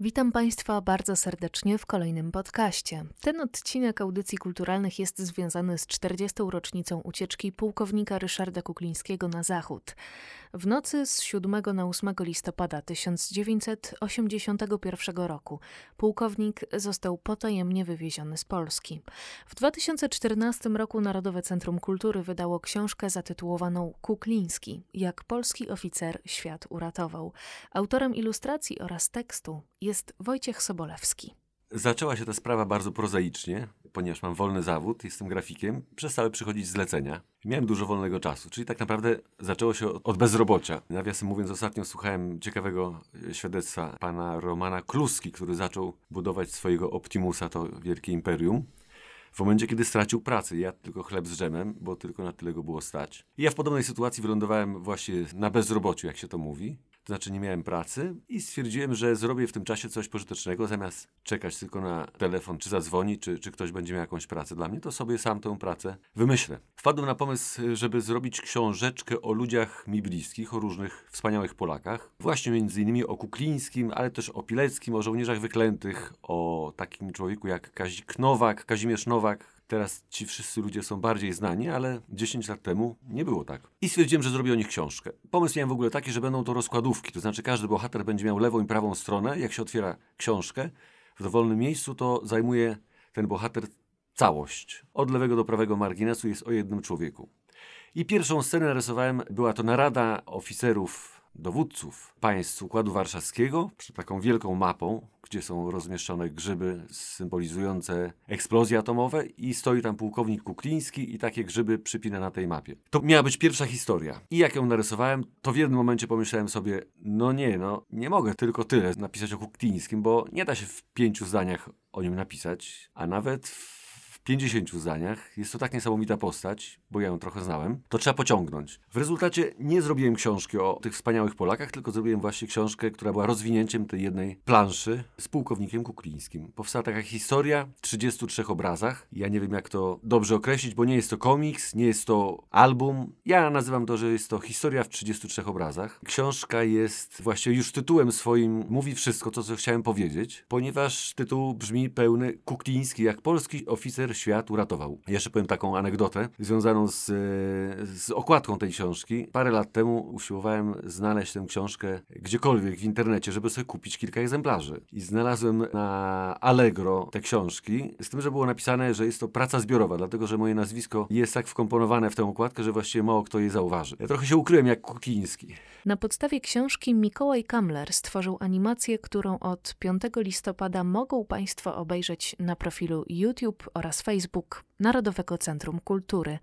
Witam Państwa bardzo serdecznie w kolejnym podcaście. Ten odcinek audycji kulturalnych jest związany z 40. rocznicą ucieczki pułkownika Ryszarda Kuklińskiego na zachód. W nocy z 7 na 8 listopada 1981 roku pułkownik został potajemnie wywieziony z Polski. W 2014 roku Narodowe Centrum Kultury wydało książkę zatytułowaną Kukliński jak polski oficer świat uratował. Autorem ilustracji oraz tekstu jest Wojciech Sobolewski. Zaczęła się ta sprawa bardzo prozaicznie, ponieważ mam wolny zawód, jestem grafikiem, przestały przychodzić zlecenia. Miałem dużo wolnego czasu, czyli tak naprawdę zaczęło się od bezrobocia. Nawiasem mówiąc, ostatnio słuchałem ciekawego świadectwa pana Romana Kluski, który zaczął budować swojego Optimusa, to wielkie imperium. W momencie, kiedy stracił pracę, ja tylko chleb z dżemem, bo tylko na tyle go było stać. I ja w podobnej sytuacji wylądowałem właśnie na bezrobociu, jak się to mówi to znaczy nie miałem pracy i stwierdziłem, że zrobię w tym czasie coś pożytecznego, zamiast czekać tylko na telefon, czy zadzwoni, czy, czy ktoś będzie miał jakąś pracę dla mnie, to sobie sam tę pracę wymyślę. Wpadłem na pomysł, żeby zrobić książeczkę o ludziach mi bliskich, o różnych wspaniałych Polakach. Właśnie między innymi o Kuklińskim, ale też o Pileckim, o żołnierzach wyklętych, o takim człowieku jak Kazik Nowak, Kazimierz Nowak, Teraz ci wszyscy ludzie są bardziej znani, ale 10 lat temu nie było tak. I stwierdziłem, że zrobię o nich książkę. Pomysł miałem w ogóle taki, że będą to rozkładówki, to znaczy każdy bohater będzie miał lewą i prawą stronę. Jak się otwiera książkę w dowolnym miejscu, to zajmuje ten bohater całość. Od lewego do prawego marginesu jest o jednym człowieku. I pierwszą scenę narysowałem, była to narada oficerów dowódców państw Układu Warszawskiego przed taką wielką mapą, gdzie są rozmieszczone grzyby symbolizujące eksplozje atomowe i stoi tam pułkownik Kukliński i takie grzyby przypina na tej mapie. To miała być pierwsza historia. I jak ją narysowałem, to w jednym momencie pomyślałem sobie, no nie, no nie mogę tylko tyle napisać o Kuklińskim, bo nie da się w pięciu zdaniach o nim napisać, a nawet w 50 zdaniach. Jest to tak niesamowita postać, bo ja ją trochę znałem. To trzeba pociągnąć. W rezultacie nie zrobiłem książki o tych wspaniałych Polakach, tylko zrobiłem właśnie książkę, która była rozwinięciem tej jednej planszy z pułkownikiem Kuklińskim. Powstała taka historia w 33 obrazach. Ja nie wiem, jak to dobrze określić, bo nie jest to komiks, nie jest to album. Ja nazywam to, że jest to historia w 33 obrazach. Książka jest właściwie już tytułem swoim mówi wszystko to, co chciałem powiedzieć, ponieważ tytuł brzmi pełny Kukliński jak polski oficer świat uratował. Jeszcze powiem taką anegdotę związaną z, z okładką tej książki. Parę lat temu usiłowałem znaleźć tę książkę gdziekolwiek w internecie, żeby sobie kupić kilka egzemplarzy. I znalazłem na Allegro te książki, z tym, że było napisane, że jest to praca zbiorowa, dlatego że moje nazwisko jest tak wkomponowane w tę okładkę, że właściwie mało kto je zauważy. Ja trochę się ukryłem jak Kukiński. Na podstawie książki Mikołaj Kamler stworzył animację, którą od 5 listopada mogą Państwo obejrzeć na profilu YouTube oraz Facebook Narodowego Centrum Kultury.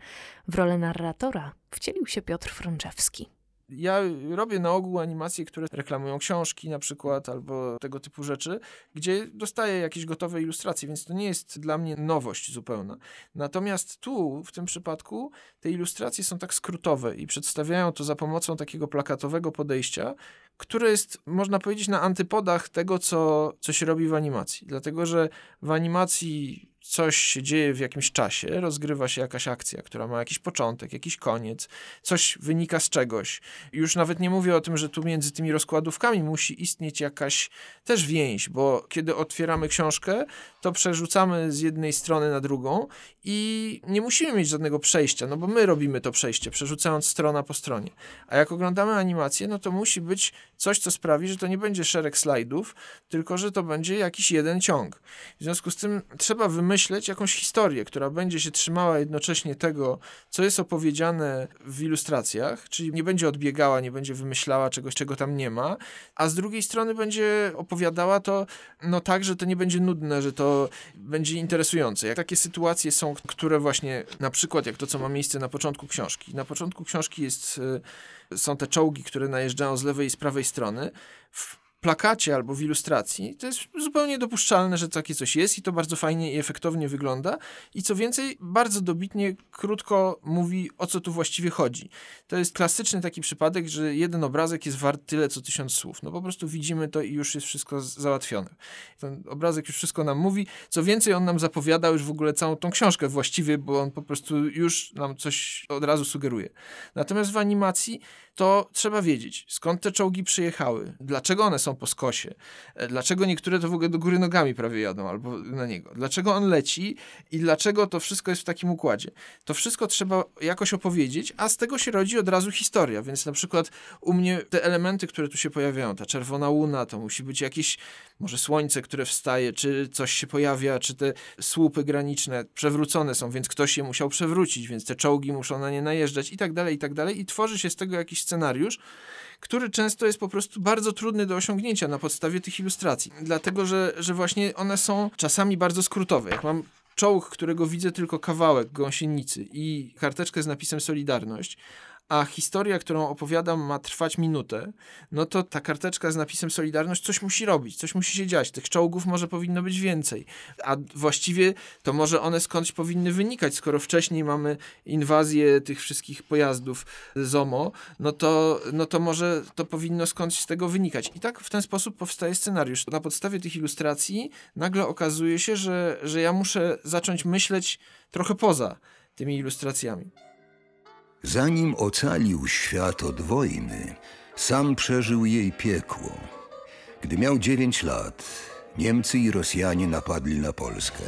W rolę narratora wcielił się Piotr Frączewski. Ja robię na ogół animacje, które reklamują książki na przykład albo tego typu rzeczy, gdzie dostaję jakieś gotowe ilustracje, więc to nie jest dla mnie nowość zupełna. Natomiast tu, w tym przypadku, te ilustracje są tak skrótowe i przedstawiają to za pomocą takiego plakatowego podejścia, które jest, można powiedzieć, na antypodach tego, co, co się robi w animacji. Dlatego, że w animacji coś się dzieje w jakimś czasie, rozgrywa się jakaś akcja, która ma jakiś początek, jakiś koniec, coś wynika z czegoś. Już nawet nie mówię o tym, że tu między tymi rozkładówkami musi istnieć jakaś też więź, bo kiedy otwieramy książkę, to przerzucamy z jednej strony na drugą i nie musimy mieć żadnego przejścia, no bo my robimy to przejście, przerzucając strona po stronie. A jak oglądamy animację, no to musi być coś, co sprawi, że to nie będzie szereg slajdów, tylko że to będzie jakiś jeden ciąg. W związku z tym trzeba wymyślić, wymyśleć jakąś historię, która będzie się trzymała jednocześnie tego, co jest opowiedziane w ilustracjach, czyli nie będzie odbiegała, nie będzie wymyślała czegoś, czego tam nie ma, a z drugiej strony będzie opowiadała to no tak, że to nie będzie nudne, że to będzie interesujące. Jak takie sytuacje są, które właśnie, na przykład jak to, co ma miejsce na początku książki. Na początku książki jest, y, są te czołgi, które najeżdżają z lewej i z prawej strony. W plakacie albo w ilustracji, to jest zupełnie dopuszczalne, że takie coś jest i to bardzo fajnie i efektownie wygląda. I co więcej, bardzo dobitnie, krótko mówi, o co tu właściwie chodzi. To jest klasyczny taki przypadek, że jeden obrazek jest wart tyle, co tysiąc słów. No po prostu widzimy to i już jest wszystko załatwione. Ten obrazek już wszystko nam mówi. Co więcej, on nam zapowiada już w ogóle całą tą książkę właściwie, bo on po prostu już nam coś od razu sugeruje. Natomiast w animacji to trzeba wiedzieć, skąd te czołgi przyjechały, dlaczego one są po skosie, e, dlaczego niektóre to w ogóle do góry nogami prawie jadą albo na niego, dlaczego on leci i dlaczego to wszystko jest w takim układzie. To wszystko trzeba jakoś opowiedzieć, a z tego się rodzi od razu historia, więc na przykład u mnie te elementy, które tu się pojawiają, ta czerwona łuna, to musi być jakieś może słońce, które wstaje, czy coś się pojawia, czy te słupy graniczne przewrócone są, więc ktoś je musiał przewrócić, więc te czołgi muszą na nie najeżdżać i tak dalej, i tak dalej. I tworzy się z tego jakiś scenariusz, który często jest po prostu bardzo trudny do osiągnięcia na podstawie tych ilustracji. Dlatego, że, że właśnie one są czasami bardzo skrótowe. Jak mam czołg, którego widzę tylko kawałek gąsienicy i karteczkę z napisem Solidarność, a historia, którą opowiadam, ma trwać minutę, no to ta karteczka z napisem Solidarność coś musi robić, coś musi się dziać. Tych czołgów może powinno być więcej. A właściwie to może one skądś powinny wynikać, skoro wcześniej mamy inwazję tych wszystkich pojazdów ZOMO, no to, no to może to powinno skądś z tego wynikać. I tak w ten sposób powstaje scenariusz. Na podstawie tych ilustracji nagle okazuje się, że, że ja muszę zacząć myśleć trochę poza tymi ilustracjami. Zanim ocalił świat od wojny, sam przeżył jej piekło. Gdy miał dziewięć lat, Niemcy i Rosjanie napadli na Polskę.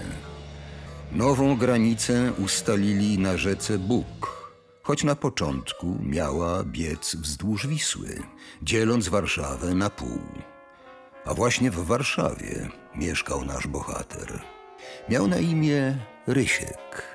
Nową granicę ustalili na rzece Bóg, choć na początku miała biec wzdłuż Wisły, dzieląc Warszawę na pół. A właśnie w Warszawie mieszkał nasz bohater. Miał na imię Rysiek.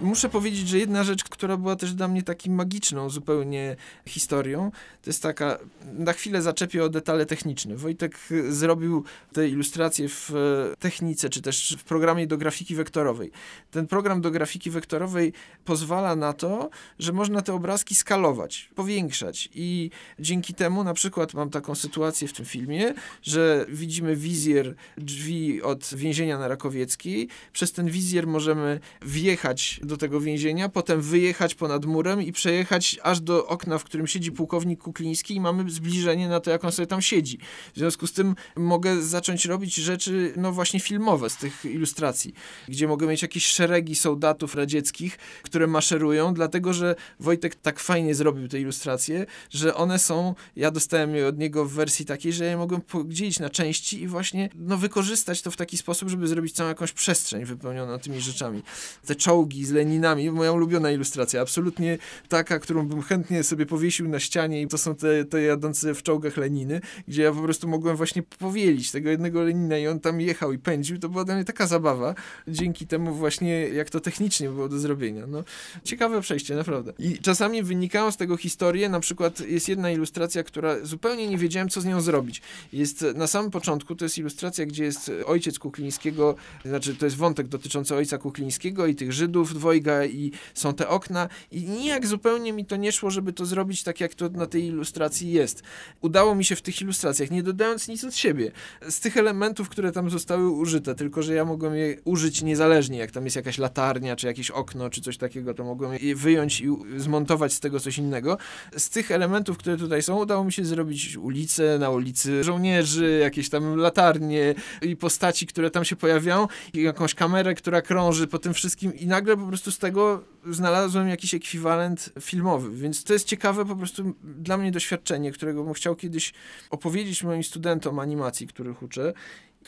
Muszę powiedzieć, że jedna rzecz, która była też dla mnie takim magiczną zupełnie historią, to jest taka, na chwilę zaczepię o detale techniczne. Wojtek zrobił te ilustracje w technice, czy też w programie do grafiki wektorowej. Ten program do grafiki wektorowej pozwala na to, że można te obrazki skalować, powiększać i dzięki temu na przykład mam taką sytuację w tym filmie, że widzimy wizjer drzwi od więzienia na Rakowieckiej. Przez ten wizjer możemy wjechać do tego więzienia, potem wyjechać ponad murem i przejechać aż do okna, w którym siedzi pułkownik Kukliński i mamy zbliżenie na to, jak on sobie tam siedzi. W związku z tym mogę zacząć robić rzeczy, no właśnie filmowe z tych ilustracji, gdzie mogę mieć jakieś szeregi soldatów radzieckich, które maszerują, dlatego, że Wojtek tak fajnie zrobił te ilustracje, że one są, ja dostałem je od niego w wersji takiej, że je mogłem podzielić na części i właśnie no, wykorzystać to w taki sposób, żeby zrobić całą jakąś przestrzeń wypełnioną tymi rzeczami. Te czołgi z Leninami, moja ulubiona ilustracja, absolutnie taka, którą bym chętnie sobie powiesił na ścianie i to są te, te jadące w czołgach Leniny, gdzie ja po prostu mogłem właśnie powielić tego jednego Lenina i on tam jechał i pędził, to była dla mnie taka zabawa, dzięki temu właśnie, jak to technicznie było do zrobienia. No, ciekawe przejście, naprawdę. I czasami wynikają z tego historie, na przykład jest jedna ilustracja, która zupełnie nie wiedziałem, co z nią zrobić. Jest na samym początku, to jest ilustracja, gdzie jest ojciec Kuklińskiego, znaczy to jest wątek dotyczący ojca Kuklińskiego i tych Żydów dwojga, dwojga i są te okna i nijak zupełnie mi to nie szło, żeby to zrobić tak, jak to na tej ilustracji jest. Udało mi się w tych ilustracjach, nie dodając nic od siebie. Z tych elementów, które tam zostały użyte, tylko że ja mogłem je użyć niezależnie, jak tam jest jakaś latarnia, czy jakieś okno, czy coś takiego, to mogłem je wyjąć i zmontować z tego coś innego. Z tych elementów, które tutaj są, udało mi się zrobić ulicę, na ulicy żołnierzy, jakieś tam latarnie i postaci, które tam się pojawiają, i jakąś kamerę, która krąży po tym wszystkim i nagle po prostu z tego znalazłem jakiś ekwiwalent filmowy, więc to jest ciekawe po prostu dla mnie doświadczenie, którego bym chciał kiedyś opowiedzieć moim studentom animacji, których uczę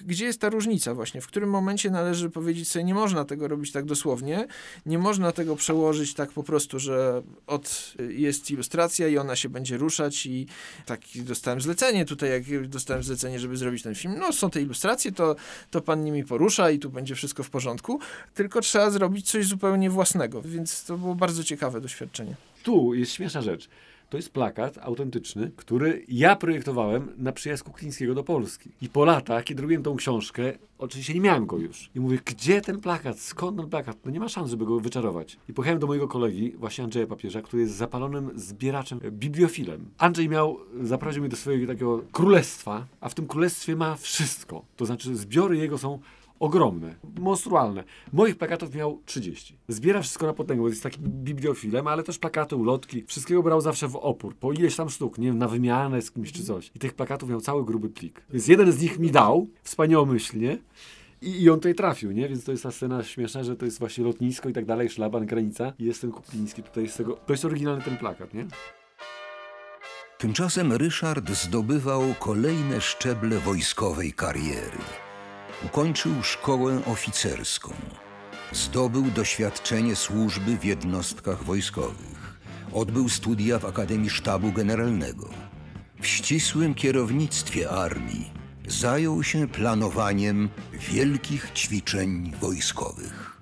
gdzie jest ta różnica właśnie? W którym momencie należy powiedzieć sobie, nie można tego robić tak dosłownie, nie można tego przełożyć tak po prostu, że od jest ilustracja i ona się będzie ruszać i tak dostałem zlecenie tutaj, jak dostałem zlecenie, żeby zrobić ten film, no są te ilustracje, to, to pan nimi porusza i tu będzie wszystko w porządku, tylko trzeba zrobić coś zupełnie własnego, więc to było bardzo ciekawe doświadczenie. Tu jest śmieszna rzecz To jest plakat autentyczny, który ja projektowałem na przyjazd Kuklińskiego do Polski. I po latach, kiedy robiłem tą książkę, oczywiście nie miałem go już. I mówię, gdzie ten plakat? Skąd ten plakat? No nie ma szans, żeby go wyczarować. I pojechałem do mojego kolegi, właśnie Andrzeja Papieża, który jest zapalonym zbieraczem, e, bibliofilem. Andrzej miał, zaprowadził mnie do swojego takiego królestwa, a w tym królestwie ma wszystko. To znaczy zbiory jego są ogromne, monstrualne. Moich plakatów miał 30. Zbiera wszystko na potęgę, jest takim bibliofilem, ale też plakaty, ulotki. Wszystkiego brał zawsze w opór, po ileś tam sztuk, nie wiem, na wymianę z kimś czy coś. I tych plakatów miał cały gruby plik. Więc jeden z nich mi dał, wspaniałomyślnie, i, I on tutaj trafił, nie? Więc to jest ta scena śmieszna, że to jest właśnie lotnisko i tak dalej, szlaban, granica. I jest ten Kupliński tutaj z tego. To jest oryginalny ten plakat, nie? Tymczasem Ryszard zdobywał kolejne szczeble wojskowej kariery. Ukończył szkołę oficerską. Zdobył doświadczenie służby w jednostkach wojskowych. Odbył studia w Akademii Sztabu Generalnego. W ścisłym kierownictwie armii zajął się planowaniem wielkich ćwiczeń wojskowych.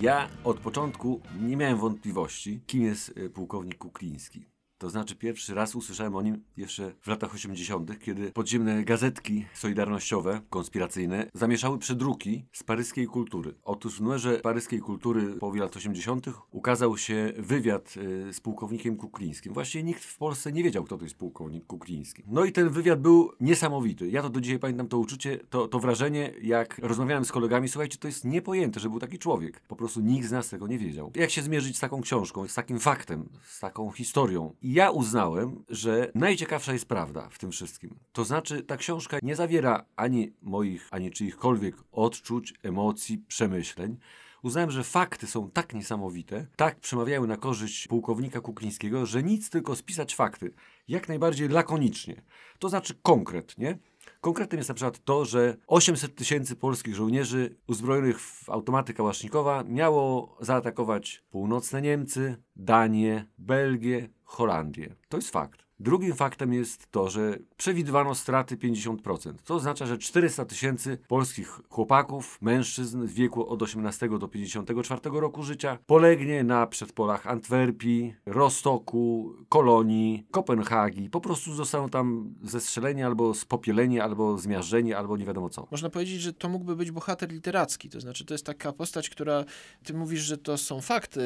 Ja od początku nie miałem wątpliwości, kim jest y, pułkownik Kukliński. To znaczy pierwszy raz usłyszałem o nim jeszcze w latach 80., kiedy podziemne gazetki solidarnościowe, konspiracyjne, zamieszały przedruki z paryskiej kultury. Otóż w numerze paryskiej kultury połowie lat 80. ukazał się wywiad y, z pułkownikiem Kuklińskim. Właściwie nikt w Polsce nie wiedział, kto to jest pułkownik Kukliński. No i ten wywiad był niesamowity. Ja to do dzisiaj pamiętam to uczucie, to, to wrażenie, jak rozmawiałem z kolegami, słuchajcie, to jest niepojęte, że był taki człowiek. Po prostu nikt z nas tego nie wiedział. Jak się zmierzyć z taką książką, z takim faktem, z taką historią? Ja uznałem, że najciekawsza jest prawda w tym wszystkim. To znaczy, ta książka nie zawiera ani moich, ani czyichkolwiek odczuć, emocji, przemyśleń. Uznałem, że fakty są tak niesamowite, tak przemawiają na korzyść pułkownika Kuklińskiego, że nic tylko spisać fakty. Jak najbardziej lakonicznie. To znaczy konkretnie. Konkretem jest na przykład to, że 800 tysięcy polskich żołnierzy uzbrojonych w automaty Kałasznikowa miało zaatakować północne Niemcy, Danię, Belgię, Holandię. To jest fakt. Drugim faktem jest to, że przewidywano straty 50%. To oznacza, że 400 tysięcy polskich chłopaków, mężczyzn w wieku od 18 do 54 roku życia polegnie na przedpolach Antwerpii, Rostoku, Kolonii, Kopenhagi. Po prostu zostaną tam zestrzeleni albo spopieleni, albo zmiażdżeni, albo nie wiadomo co. Można powiedzieć, że to mógłby być bohater literacki. To znaczy, to jest taka postać, która. Ty mówisz, że to są fakty,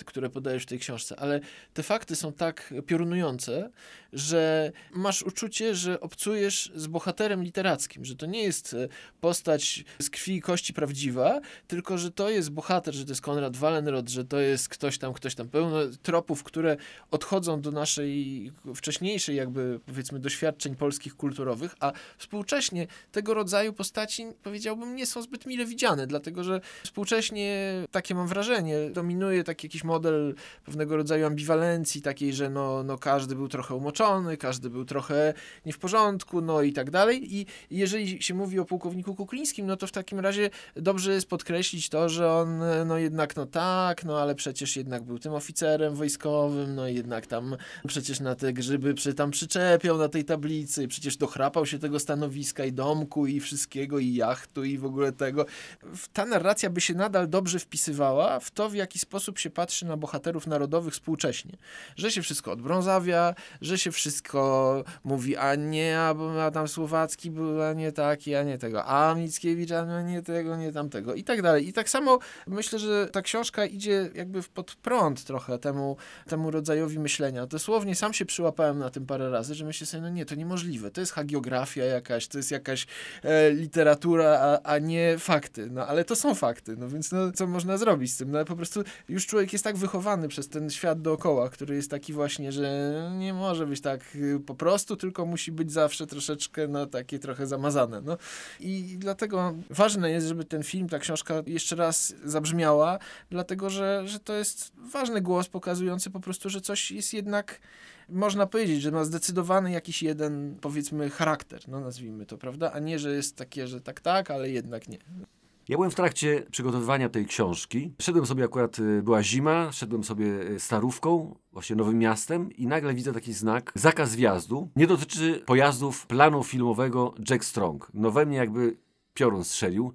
y, które podajesz w tej książce, ale te fakty są tak piorunujące, że masz uczucie, że obcujesz z bohaterem literackim, że to nie jest e, postać z krwi i kości prawdziwa, tylko że to jest bohater, że to jest Konrad Wallenrod, że to jest ktoś tam, ktoś tam, pełno tropów, które odchodzą do naszej wcześniejszej jakby powiedzmy doświadczeń polskich kulturowych, a współcześnie tego rodzaju postaci powiedziałbym nie są zbyt mile widziane, dlatego że współcześnie takie mam wrażenie, dominuje taki jakiś model pewnego rodzaju ambiwalencji takiej, że no, no każdy był trochę umoczony, każdy był trochę nie w porządku, no i tak dalej. I jeżeli się mówi o pułkowniku Kuklińskim, no to w takim razie dobrze jest podkreślić to, że on, no jednak, no tak, no ale przecież jednak był tym oficerem wojskowym, no i jednak tam przecież na te grzyby przy, tam przyczepiał na tej tablicy, przecież dochrapał się tego stanowiska i domku i wszystkiego i jachtu i w ogóle tego. Ta narracja by się nadal dobrze wpisywała w to, w jaki sposób się patrzy na bohaterów narodowych współcześnie. Że się wszystko odbrązawia, że się wszystko mówi, a nie, a Adam Słowacki był, a nie taki, a nie tego, a Mickiewicz, a nie tego, nie tamtego i tak dalej. I tak samo myślę, że ta książka idzie jakby pod prąd trochę temu, temu rodzajowi myślenia. Dosłownie sam się przyłapałem na tym parę razy, że myślę sobie, no nie, to niemożliwe, to jest hagiografia jakaś, to jest jakaś e, literatura, a, a nie fakty. No ale to są fakty, no więc no, co można zrobić z tym? No po prostu już człowiek jest tak wychowany przez ten świat dookoła, który jest taki właśnie, że nie może być tak y, po prostu, tylko musi być zawsze troszeczkę, no takie trochę zamazane, no. I dlatego ważne jest, żeby ten film, ta książka jeszcze raz zabrzmiała, dlatego, że, że to jest ważny głos pokazujący po prostu, że coś jest jednak można powiedzieć, że ma zdecydowany jakiś jeden, powiedzmy, charakter, no nazwijmy to, prawda? A nie, że jest takie, że tak, tak, ale jednak nie. Ja byłem w trakcie przygotowywania tej książki. Szedłem sobie akurat, y, była zima, szedłem sobie y, starówką, właśnie Nowym Miastem i nagle widzę taki znak, zakaz wjazdu. Nie dotyczy pojazdów planu filmowego Jack Strong. No we mnie jakby piorun strzelił.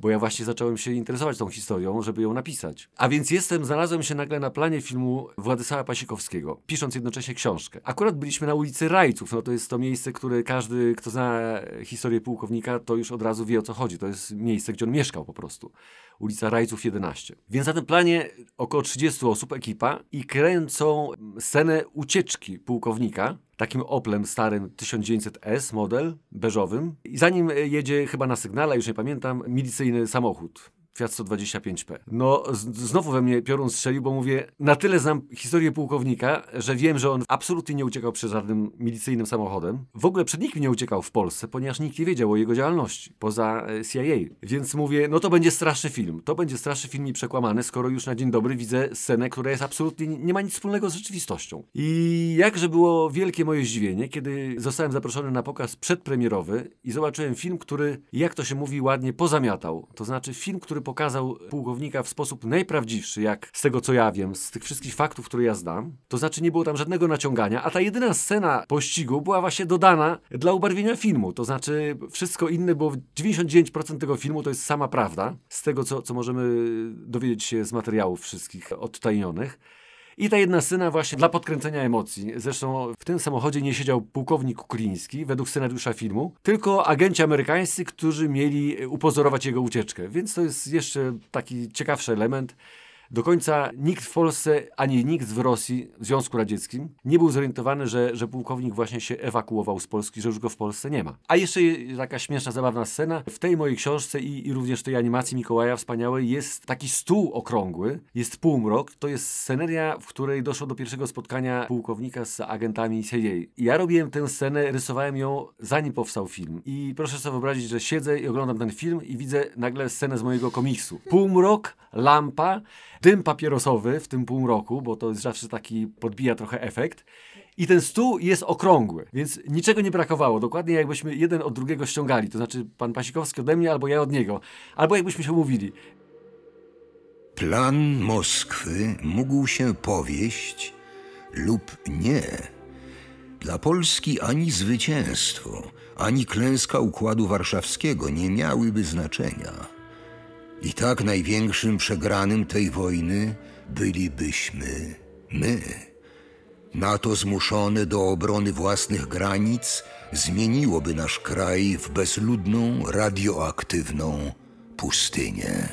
Bo ja właśnie zacząłem się interesować tą historią, żeby ją napisać. A więc jestem, znalazłem się nagle na planie filmu Władysława Pasikowskiego, pisząc jednocześnie książkę. Akurat byliśmy na ulicy Rajców, no to jest to miejsce, które każdy, kto zna historię pułkownika, to już od razu wie o co chodzi. To jest miejsce, gdzie on mieszkał po prostu ulica Rajców 11. Więc na tym planie około 30 osób, ekipa i kręcą scenę ucieczki pułkownika, takim Oplem starym 1900S model, beżowym. I zanim jedzie chyba na sygnale, już nie pamiętam, milicyjny samochód. Fiat 125P. No, znowu we mnie piorun strzelił, bo mówię, na tyle znam historię pułkownika, że wiem, że on absolutnie nie uciekał przed żadnym milicyjnym samochodem. W ogóle przed nikim nie uciekał w Polsce, ponieważ nikt nie wiedział o jego działalności, poza e, CIA. Więc mówię, no to będzie straszny film. To będzie straszny film i przekłamany, skoro już na dzień dobry widzę scenę, która jest absolutnie, nie ma nic wspólnego z rzeczywistością. I jakże było wielkie moje zdziwienie, kiedy zostałem zaproszony na pokaz przedpremierowy i zobaczyłem film, który, jak to się mówi ładnie, pozamiatał. To znaczy film, który pokazał pułkownika w sposób najprawdziwszy, jak z tego co ja wiem, z tych wszystkich faktów, które ja znam. To znaczy nie było tam żadnego naciągania, a ta jedyna scena pościgu była właśnie dodana dla ubarwienia filmu. To znaczy wszystko inne, bo 99% tego filmu to jest sama prawda, z tego co, co możemy dowiedzieć się z materiałów wszystkich odtajnionych. I ta jedna scena właśnie dla podkręcenia emocji. Zresztą w tym samochodzie nie siedział pułkownik Kukliński, według scenariusza filmu, tylko agenci amerykańscy, którzy mieli upozorować jego ucieczkę. Więc to jest jeszcze taki ciekawszy element. Do końca nikt w Polsce, ani nikt w Rosji, w Związku Radzieckim, nie był zorientowany, że, że pułkownik właśnie się ewakuował z Polski, że już go w Polsce nie ma. A jeszcze taka śmieszna, zabawna scena. W tej mojej książce i, i również tej animacji Mikołaja wspaniałej jest taki stół okrągły, jest półmrok. To jest sceneria, w której doszło do pierwszego spotkania pułkownika z agentami CIA. Ja robiłem tę scenę, rysowałem ją zanim powstał film. I proszę sobie wyobrazić, że siedzę i oglądam ten film i widzę nagle scenę z mojego komiksu. Półmrok, lampa, dym papierosowy w tym półmroku, bo to jest zawsze taki, podbija trochę efekt. I ten stół jest okrągły, więc niczego nie brakowało. Dokładnie jakbyśmy jeden od drugiego ściągali. To znaczy pan Pasikowski ode mnie, albo ja od niego. Albo jakbyśmy się umówili. Plan Moskwy mógł się powieść lub nie. Dla Polski ani zwycięstwo, ani klęska Układu Warszawskiego nie miałyby znaczenia. I tak największym przegranym tej wojny bylibyśmy my. NATO zmuszone do obrony własnych granic zmieniłoby nasz kraj w bezludną, radioaktywną pustynię.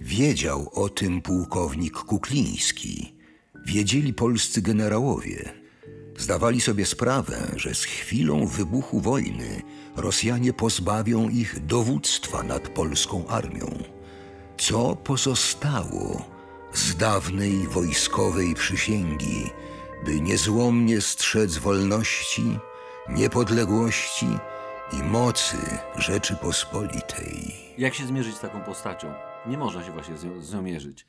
Wiedział o tym pułkownik Kukliński. Wiedzieli polscy generałowie. Zdawali sobie sprawę, że z chwilą wybuchu wojny Rosjanie pozbawią ich dowództwa nad polską armią. Co pozostało z dawnej wojskowej przysięgi, by niezłomnie strzec wolności, niepodległości i mocy Rzeczypospolitej. Jak się zmierzyć z taką postacią? Nie można się właśnie z nią, mierzyć.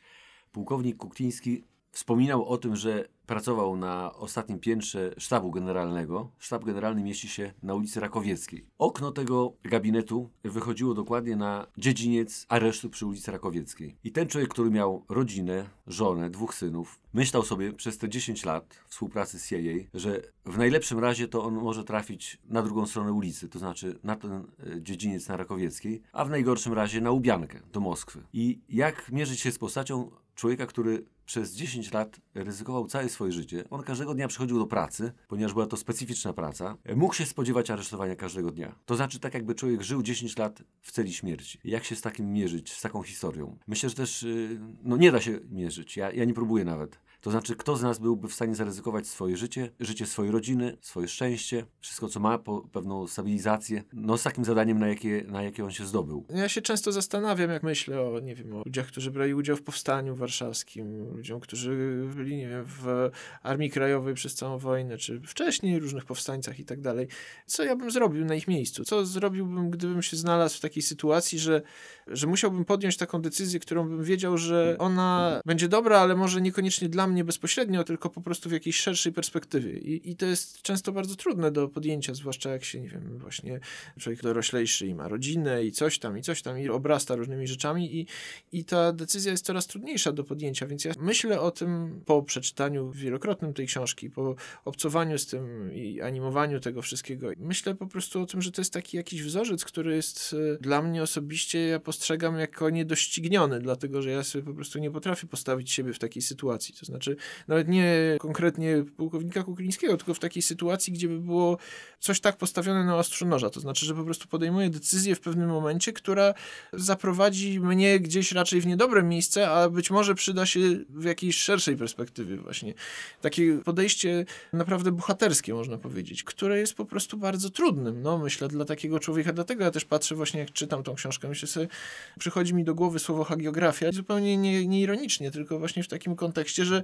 Pułkownik Kukliński wspominał o tym, że pracował na ostatnim piętrze sztabu generalnego. Sztab generalny mieści się na ulicy Rakowieckiej. Okno tego gabinetu wychodziło dokładnie na dziedziniec aresztu przy ulicy Rakowieckiej. I ten człowiek, który miał rodzinę, żonę, dwóch synów, myślał sobie przez te 10 lat współpracy z CIA, że w najlepszym razie to on może trafić na drugą stronę ulicy, to znaczy na ten e, dziedziniec na Rakowieckiej, a w najgorszym razie na Ubiankę, do Moskwy. I jak mierzyć się z postacią człowieka, który przez 10 lat ryzykował całe swoje życie. On każdego dnia przychodził do pracy, ponieważ była to specyficzna praca. Mógł się spodziewać aresztowania każdego dnia. To znaczy tak, jakby człowiek żył 10 lat w celi śmierci. Jak się z takim mierzyć, z taką historią? Myślę, że też y, no, nie da się mierzyć. Ja, ja nie próbuję nawet. To znaczy, kto z nas byłby w stanie zaryzykować swoje życie, życie swojej rodziny, swoje szczęście, wszystko co ma, pewną stabilizację, no z takim zadaniem, na jakie, na jakie on się zdobył. Ja się często zastanawiam, jak myślę o, nie wiem, o ludziach, którzy brali udział w powstaniu warszawskim, ludziom, którzy byli, nie wiem, w Armii Krajowej przez całą wojnę, czy wcześniej różnych powstańcach i tak dalej. Co ja bym zrobił na ich miejscu? Co zrobiłbym, gdybym się znalazł w takiej sytuacji, że, że musiałbym podjąć taką decyzję, którą bym wiedział, że ona będzie dobra, ale może niekoniecznie dla dla mnie bezpośrednio, tylko po prostu w jakiejś szerszej perspektywie. I, I to jest często bardzo trudne do podjęcia, zwłaszcza jak się, nie wiem, właśnie człowiek doroślejszy i ma rodzinę i coś tam, i coś tam, i obrasta różnymi rzeczami i, i ta decyzja jest coraz trudniejsza do podjęcia, więc ja myślę o tym po przeczytaniu wielokrotnym tej książki, po obcowaniu z tym i animowaniu tego wszystkiego. Myślę po prostu o tym, że to jest taki jakiś wzorzec, który jest e, dla mnie osobiście, ja postrzegam jako niedościgniony, dlatego że ja sobie po prostu nie potrafię postawić siebie w takiej sytuacji. To znaczy, nawet nie konkretnie pułkownika Kuklińskiego, tylko w takiej sytuacji, gdzie by było coś tak postawione na ostrzu noża. To znaczy, że po prostu podejmuję decyzję w pewnym momencie, która zaprowadzi mnie gdzieś raczej w niedobre miejsce, a być może przyda się w jakiejś szerszej perspektywie właśnie. Takie podejście naprawdę bohaterskie, można powiedzieć, które jest po prostu bardzo trudnym, no myślę, dla takiego człowieka. Dlatego ja też patrzę właśnie, jak czytam tą książkę, myślę sobie, przychodzi mi do głowy słowo hagiografia, zupełnie nie, nie ironicznie, tylko właśnie w takim kontekście, że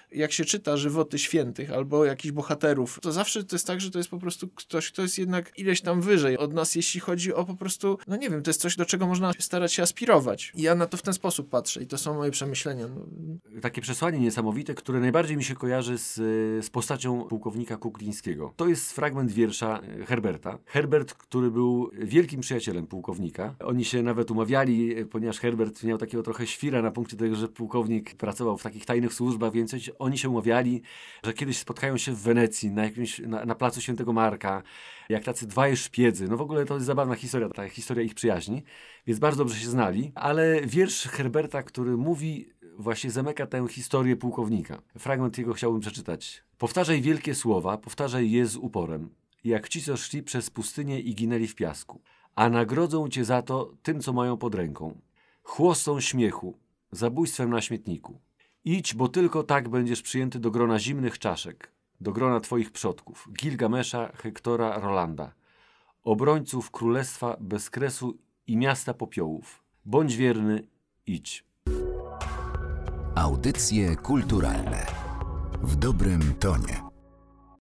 jak się czyta żywoty świętych albo jakichś bohaterów, to zawsze to jest tak, że to jest po prostu ktoś, kto jest jednak ileś tam wyżej od nas, jeśli chodzi o po prostu, no nie wiem, to jest coś, do czego można starać się aspirować. I ja na to w ten sposób patrzę i to są moje przemyślenia. No. Takie przesłanie niesamowite, które najbardziej mi się kojarzy z, z postacią pułkownika Kuklińskiego. To jest fragment wiersza e, Herberta. Herbert, który był wielkim przyjacielem pułkownika. Oni się nawet umawiali, e, ponieważ Herbert miał takiego trochę świra na punkcie tego, że pułkownik pracował w takich tajnych służbach, więc oni się umawiali, że kiedyś spotkają się w Wenecji na, jakimś, na, na placu Świętego Marka, jak tacy dwaj szpiedzy. No w ogóle to jest zabawna historia, ta historia ich przyjaźni, więc bardzo dobrze się znali, ale wiersz Herberta, który mówi, właśnie zamyka tę historię pułkownika. Fragment jego chciałbym przeczytać. Powtarzaj wielkie słowa, powtarzaj je z uporem, jak ci, co szli przez pustynię i ginęli w piasku, a nagrodzą cię za to tym, co mają pod ręką. Chłostą śmiechu, zabójstwem na śmietniku. Idź, bo tylko tak będziesz przyjęty do grona zimnych czaszek, do grona twoich przodków, Gilgamesza, Hektora, Rolanda, obrońców królestwa bez kresu i miasta popiołów. Bądź wierny, idź. Audycje kulturalne w dobrym tonie.